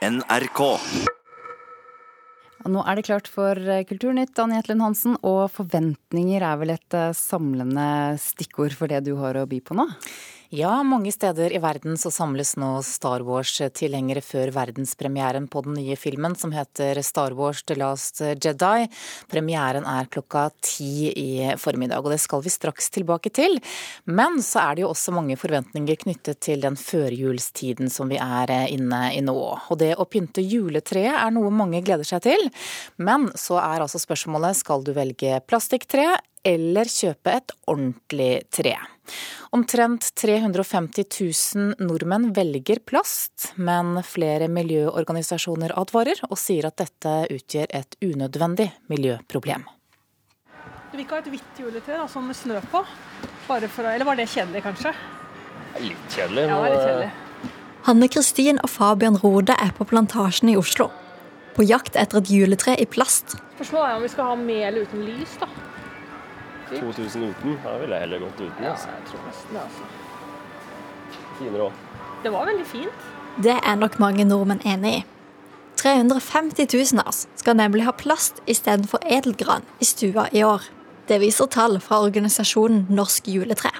NRK. Nå er det klart for eh, Kulturnytt, Anne Jetlund Hansen. Og forventninger er vel et eh, samlende stikkord for det du har å by på nå? Ja, mange steder i verden så samles nå Star Wars-tilhengere før verdenspremieren på den nye filmen som heter Star Wars The Last Jedi. Premieren er klokka ti i formiddag, og det skal vi straks tilbake til. Men så er det jo også mange forventninger knyttet til den førjulstiden som vi er inne i nå. Og det å pynte juletreet er noe mange gleder seg til. Men så er altså spørsmålet skal du velge plastikktre eller kjøpe et ordentlig tre. Omtrent 350 000 nordmenn velger plast, men flere miljøorganisasjoner advarer og sier at dette utgjør et unødvendig miljøproblem. Du vil ikke ha et hvitt juletre da, sånn med snø på? Bare for å, eller var det kjedelig, kanskje? Litt kjedelig. Ja, det er litt kjedelig. Hanne Kristin og Fabian Rode er på Plantasjen i Oslo. På jakt etter et juletre i plast. Spørsmålet er om vi skal ha med eller uten lys, da. 2000 uten. Da ville jeg heller gått uten. Ja, Altså. jeg tror nesten det, altså. Finere òg. Det var veldig fint. Det er nok mange nordmenn enig i. 350 000 av oss skal nemlig ha plast istedenfor edelgran i stua i år. Det viser tall fra organisasjonen Norsk juletre.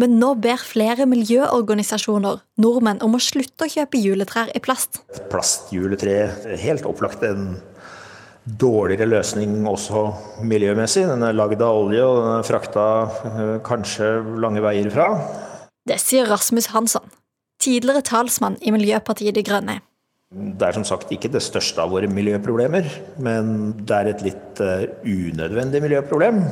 Men nå ber flere miljøorganisasjoner nordmenn om å slutte å kjøpe juletrær i plast. plastjuletre. er Helt opplagt en dårligere løsning også miljømessig. Den er lagd av olje, og den er frakta eh, kanskje lange veier fra. Det sier Rasmus Hansson, tidligere talsmann i Miljøpartiet De Grønne. Det er som sagt ikke det største av våre miljøproblemer, men det er et litt eh, unødvendig miljøproblem.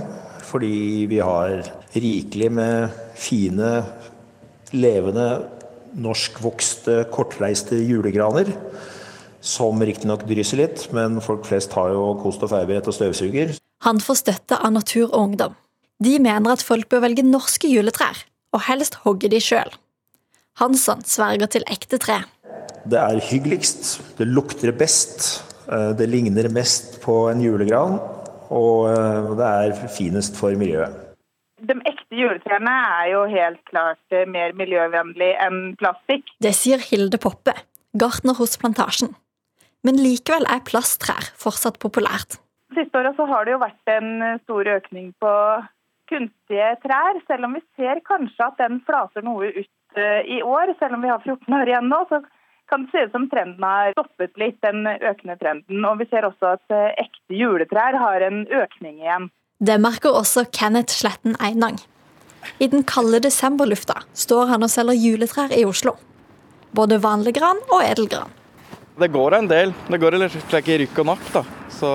Fordi vi har rikelig med fine, levende, norskvokste, kortreiste julegraner. Som riktignok drysser litt, men folk flest har jo kost og feiebrett og støvsuger. Han får støtte av Natur og Ungdom. De mener at folk bør velge norske juletrær, og helst hogge de sjøl. Hansson sverger til ekte tre. Det er hyggeligst, det lukter best, eh, det ligner mest på en julegran, og eh, det er finest for miljøet. De ekte juletrærne er jo helt klart eh, mer miljøvennlig enn plastikk. Det sier Hilde Poppe, gartner hos Plantasjen. Men likevel er plasttrær fortsatt populært. Siste året har det jo vært en eh, stor økning på kunstige trær, selv om vi ser kanskje at den flater noe ut eh, i år. Selv om vi har 14 år igjen nå, så kan det se ut som trenden har stoppet litt, den økende trenden. Og vi ser også at eh, ekte juletrær har en økning igjen. Det merker også Kenneth Sletten Einang. I den kalde desemberlufta står han og selger juletrær i Oslo. Både vanlig gran og edelgran. Det går en del. Det går litt i rykk og nakk. da. Så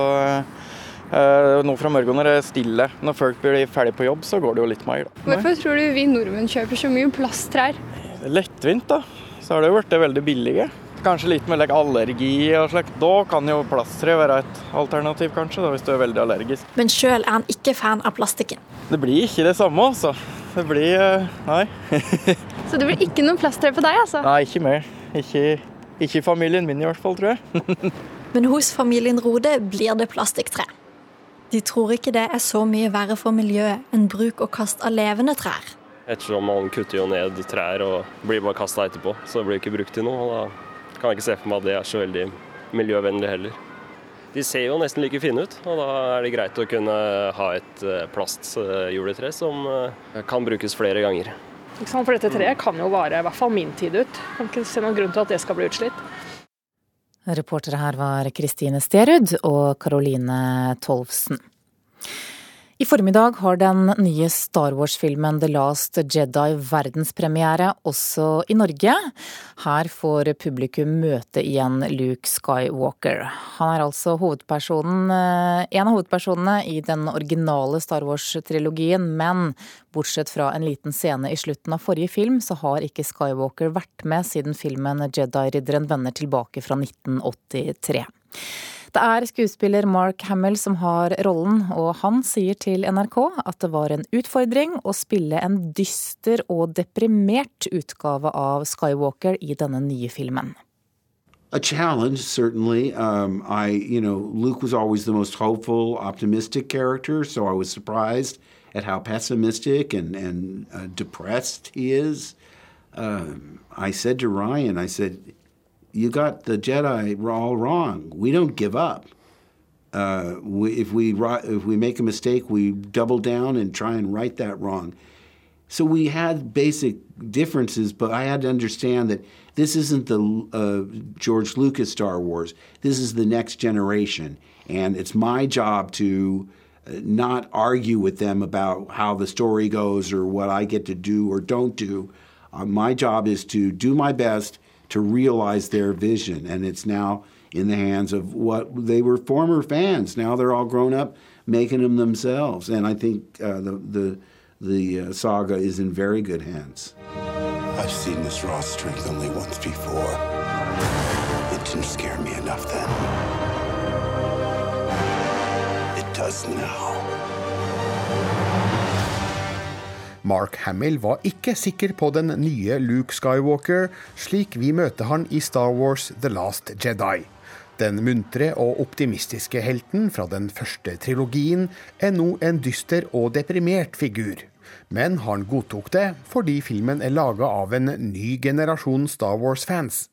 eh, nå fra morgenen er det stille. Når folk blir ferdig på jobb, så går det jo litt mer. da. Hvorfor tror du vi nordmenn kjøper så mye plasttrær? Er lettvint, da. Så har det jo blitt veldig billige. Kanskje litt med like, allergi og slikt. Da kan jo plasttre være et alternativ, kanskje, da, hvis du er veldig allergisk. Men sjøl er han ikke fan av plastikken. Det blir ikke det samme, altså. Det blir eh, Nei. Så det blir ikke noe plasttre på deg, altså? nei, ikke mer. Ikke, ikke i familien min i hvert fall, tror jeg. Men hos familien Rode blir det plastikktre. De tror ikke det er så mye verre for miljøet enn bruk og kast av levende trær. Ettersom man kutter jo ned trær og blir bare kasta etterpå, så det blir ikke brukt til noe. og Da kan jeg ikke se for meg at det er så veldig miljøvennlig heller. De ser jo nesten like fine ut, og da er det greit å kunne ha et eh, plastjuletre som eh, kan brukes flere ganger. Ikke sant? For dette treet kan jo vare i hvert fall min tid ut. Kan ikke se noen grunn til at det skal bli utslitt. Reportere her var Kristine Sterud og Caroline Tolvsen. I formiddag har den nye Star Wars-filmen The Last Jedi verdenspremiere også i Norge. Her får publikum møte igjen Luke Skywalker. Han er altså eh, en av hovedpersonene i den originale Star Wars-trilogien, men bortsett fra en liten scene i slutten av forrige film, så har ikke Skywalker vært med siden filmen Jedi-ridderen vender tilbake fra 1983. Det er skuespiller Mark Hamill som har rollen, og han sier til NRK at det var en utfordring å spille en dyster og deprimert utgave av Skywalker i denne nye filmen. a challenge certainly um, i you know luke was always the most hopeful optimistic character so i was surprised at how pessimistic and, and uh, depressed he is um, i said to ryan i said you got the Jedi all wrong. We don't give up. Uh, we, if we if we make a mistake, we double down and try and right that wrong. So we had basic differences, but I had to understand that this isn't the uh, George Lucas Star Wars. This is the next generation, and it's my job to uh, not argue with them about how the story goes or what I get to do or don't do. Uh, my job is to do my best to realize their vision, and it's now in the hands of what they were former fans. Now they're all grown up, making them themselves, and I think uh, the the the uh, saga is in very good hands. I've seen this raw strength only once before. It didn't scare me enough then. It does now. Mark Hamill var ikke sikker på den nye Luke Skywalker, slik vi møter han i Star Wars The Last Jedi. Den muntre og optimistiske helten fra den første trilogien er nå en dyster og deprimert figur. Men han godtok det fordi filmen er laga av en ny generasjon Star Wars-fans.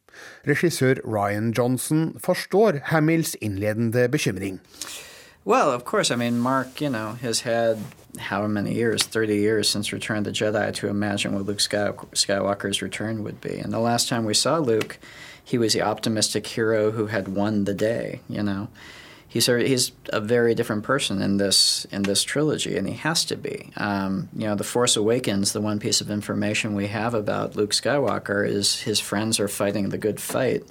Regissør Ryan Johnson forstår Hamills innledende bekymring. Well, of course. I mean, Mark, you know, has had how many years, 30 years since Return of the Jedi to imagine what Luke Skywalker's return would be. And the last time we saw Luke, he was the optimistic hero who had won the day, you know. He's a, he's a very different person in this in this trilogy, and he has to be. Um, you know, the Force Awakens. The one piece of information we have about Luke Skywalker is his friends are fighting the good fight,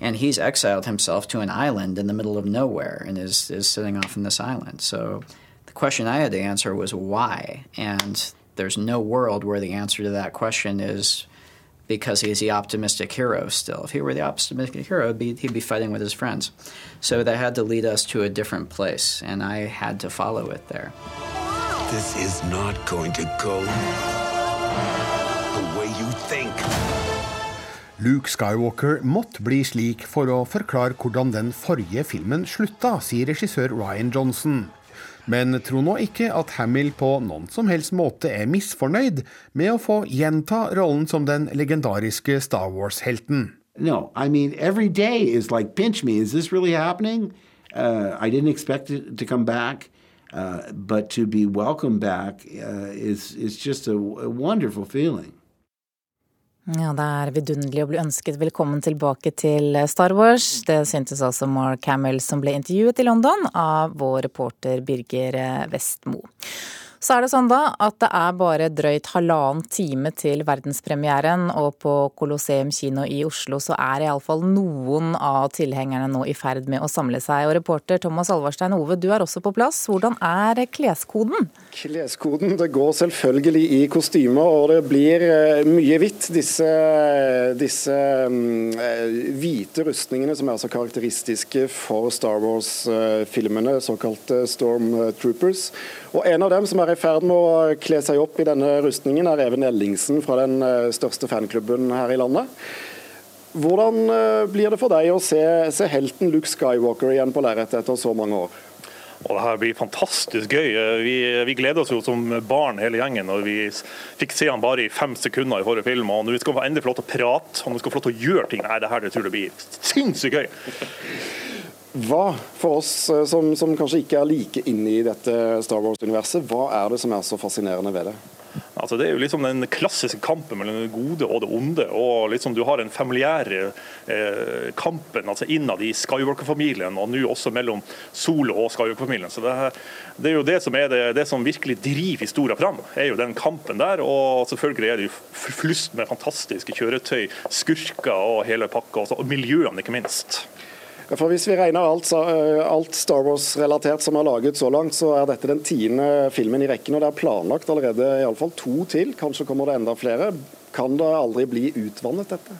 and he's exiled himself to an island in the middle of nowhere and is is sitting off in this island. So the question I had to answer was why, and there's no world where the answer to that question is because he's the optimistic hero still. If he were the optimistic hero, he'd be, he'd be, fighting with his friends. So that had to lead us to a different place, and I had to follow it there. This is not going to go Luke Skywalker måtte bli slik for å forklare hvordan den forrige filmen slutta, sier regissør Ryan Johnson. Men tro nå ikke at Hamill på noen som helst måte er misfornøyd med å få gjenta rollen som den legendariske Star Wars-helten. No, I mean, every day is like, pinch me, is this really happening? Uh, I didn't expect it to come back, uh, but to be welcomed back uh, is, is just a, a wonderful feeling. Ja, det er vidunderlig å bli ønsket velkommen tilbake til Star Wars. Det syntes altså Mark Hamill, som ble intervjuet i London av vår reporter Birger Vestmo. Så er det sånn da at det er bare drøyt halvannen time til verdenspremieren, og på Colosseum kino i Oslo så er iallfall noen av tilhengerne nå i ferd med å samle seg. Og reporter Thomas Alvarstein Ove, du er også på plass. Hvordan er kleskoden? Kleskoden, det går selvfølgelig i kostymer, og det blir eh, mye hvitt. Disse, disse um, hvite rustningene som er så karakteristiske for Star Wars-filmene, såkalte Stormtroopers. Og En av dem som er i ferd med å kle seg opp i denne rustningen, er Even Ellingsen fra den eh, største fanklubben her i landet. Hvordan eh, blir det for deg å se, se helten Luke Skywalker igjen på lerretet etter så mange år? Og det her blir fantastisk gøy. Vi, vi, gleder oss jo som barn hele gjengen. og Vi fikk se han bare i fem sekunder i forrige film. og Når vi skal endelig få lov til å prate og vi skal få lov til å gjøre ting, nei, det her det tror jeg blir sinnssykt gøy. Hva, for oss eh, som, som, kanskje ikke er like inne i dette Star Wars-universet, hva er det som er så fascinerende ved det? Altså, det er jo liksom den klassiske kampen mellom det gode og det onde. og liksom Du har den familiære eh, kampen altså innad i Skywalker-familien, og nå også mellom Solo og Skywalker-familien. Så det, det, er jo det som, er det, det som virkelig driver historien fram, er jo den kampen der. Og selvfølgelig er det jo flust med fantastiske kjøretøy, skurker og hele pakka, og miljøene ikke minst. For Hvis vi regner alt, eh, alt Star Wars-relatert som er laget så langt, så er dette den tiende filmen i rekken. og Det er planlagt allerede i alle fall to til. Kanskje kommer det enda flere. Kan det aldri bli utvannet, dette?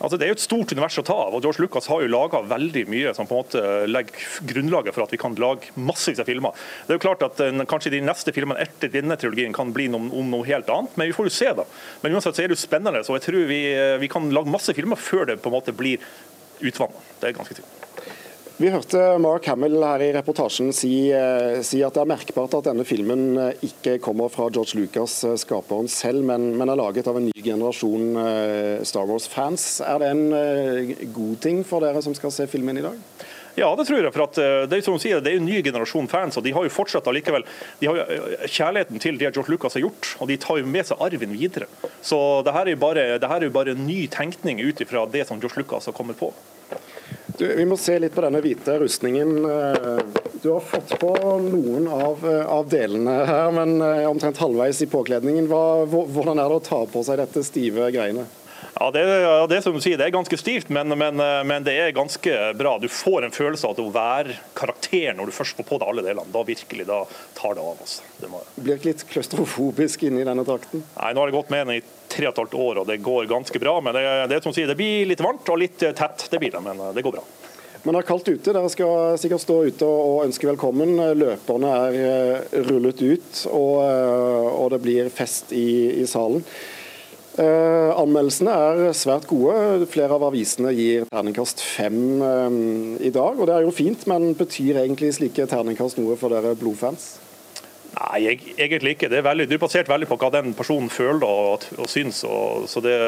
Altså, det er jo et stort univers å ta av, og George Lucas har jo laga veldig mye som på en måte legger grunnlaget for at vi kan lage massevis av filmer. Det er jo klart at en, Kanskje de neste filmene etter denne trilogien kan bli noe, om noe helt annet, men vi får jo se. da. Men uansett så er det jo spennende, så jeg tror vi, vi kan lage masse filmer før det på en måte blir utvannet. Det er ganske tydelig. Vi hørte Mark Hamill her i reportasjen si, eh, si, at det er merkbart at denne filmen eh, ikke kommer fra George Lucas, eh, skaperen selv, men, men er laget av en ny generasjon Star Wars-fans. Er det en god ting for dere som skal se filmen i dag? Ja, det tror jeg. for at Det er som sier, det er en ny generasjon fans, og de har jo fortsatt allikevel, de har jo kjærligheten til det George Lucas har gjort, og de tar jo med seg arven videre. Så det her er jo bare, er jo bare en ny tenkning ut ifra det som George Lucas har kommet på. Du, vi må se litt på denne hvite rustningen. Du har fått på noen av, av delene her, men eh, omtrent halvveis i påkledningen. Hva, hvordan er det å ta på seg dette stive greiene? Ja, det, ja, det, som du sier, det er ganske stivt, men, men, eh, men, det er ganske bra. Du får en følelse av å være karakter når du først får på deg alle delene. Da virkelig, da tar det av. Altså. Det må... Blir ikke litt klaustrofobisk inni denne trakten? Nei, nå har jeg gått med den i tre og et halvt år, og det går ganske bra. Men det, det, som sier, det blir litt varmt og litt eh, tett, det blir det. Men eh, det går bra. Men det er kaldt ute. Dere skal sikkert stå ute og ønske velkommen. Løperne er rullet ut, og, og det blir fest i, i salen. Eh, anmeldelsene er svært gode. Flere av avisene gir terningkast fem eh, i dag. og Det er jo fint, men betyr egentlig slike terningkast noe for dere blodfans? Nei, jeg, egentlig ikke. Det er, veldig, det er, basert veldig på hva den personen føler og, og syns. Og, så, det,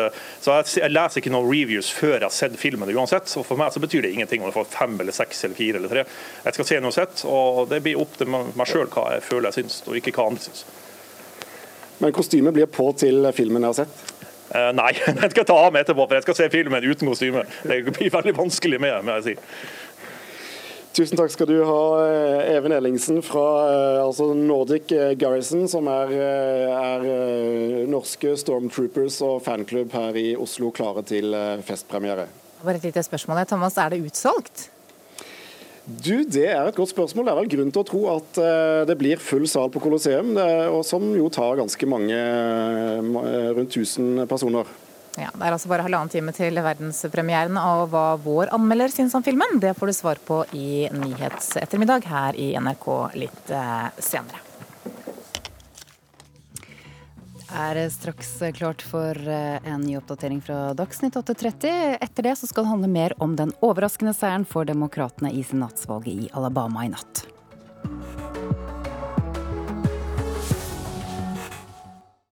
så jeg, jeg, leser ikke noen reviews før jeg har sett filmen uansett. og For meg så betyr det ingenting om jeg får fem eller seks eller fire eller tre. Jeg skal se noe sett, og det blir opp til meg sjøl hva jeg føler jeg syns, og ikke hva andre syns. Men kostymet blir på til filmen jeg har sett? Uh, nei, den skal jeg ta av meg etterpå, for jeg skal se filmen uten kostyme. Det blir veldig vanskelig med, må jeg si. Tusen takk skal du ha, eh, Even Ellingsen fra eh, altså Nordic eh, Garrison, som er, er norske stormtroopers og fanklubb her i Oslo, klare til festpremiere. Bare et lite spørsmål, Thomas. Er det utsolgt? Du, Det er et godt spørsmål. Det er vel grunn til å tro at det blir full sal på Colosseum, som jo tar ganske mange, rundt 1000 personer. Ja, Det er altså bare halvannen time til verdenspremieren, og hva vår anmelder syns om filmen, det får du svar på i Nyhetsettermiddag her i NRK litt eh, senere. Er straks klart for eh, en ny oppdatering fra Dagsnytt 8.30. Etter det så skal det handle mer om den overraskende seieren for demokratene i senatsvalget i Alabama i natt.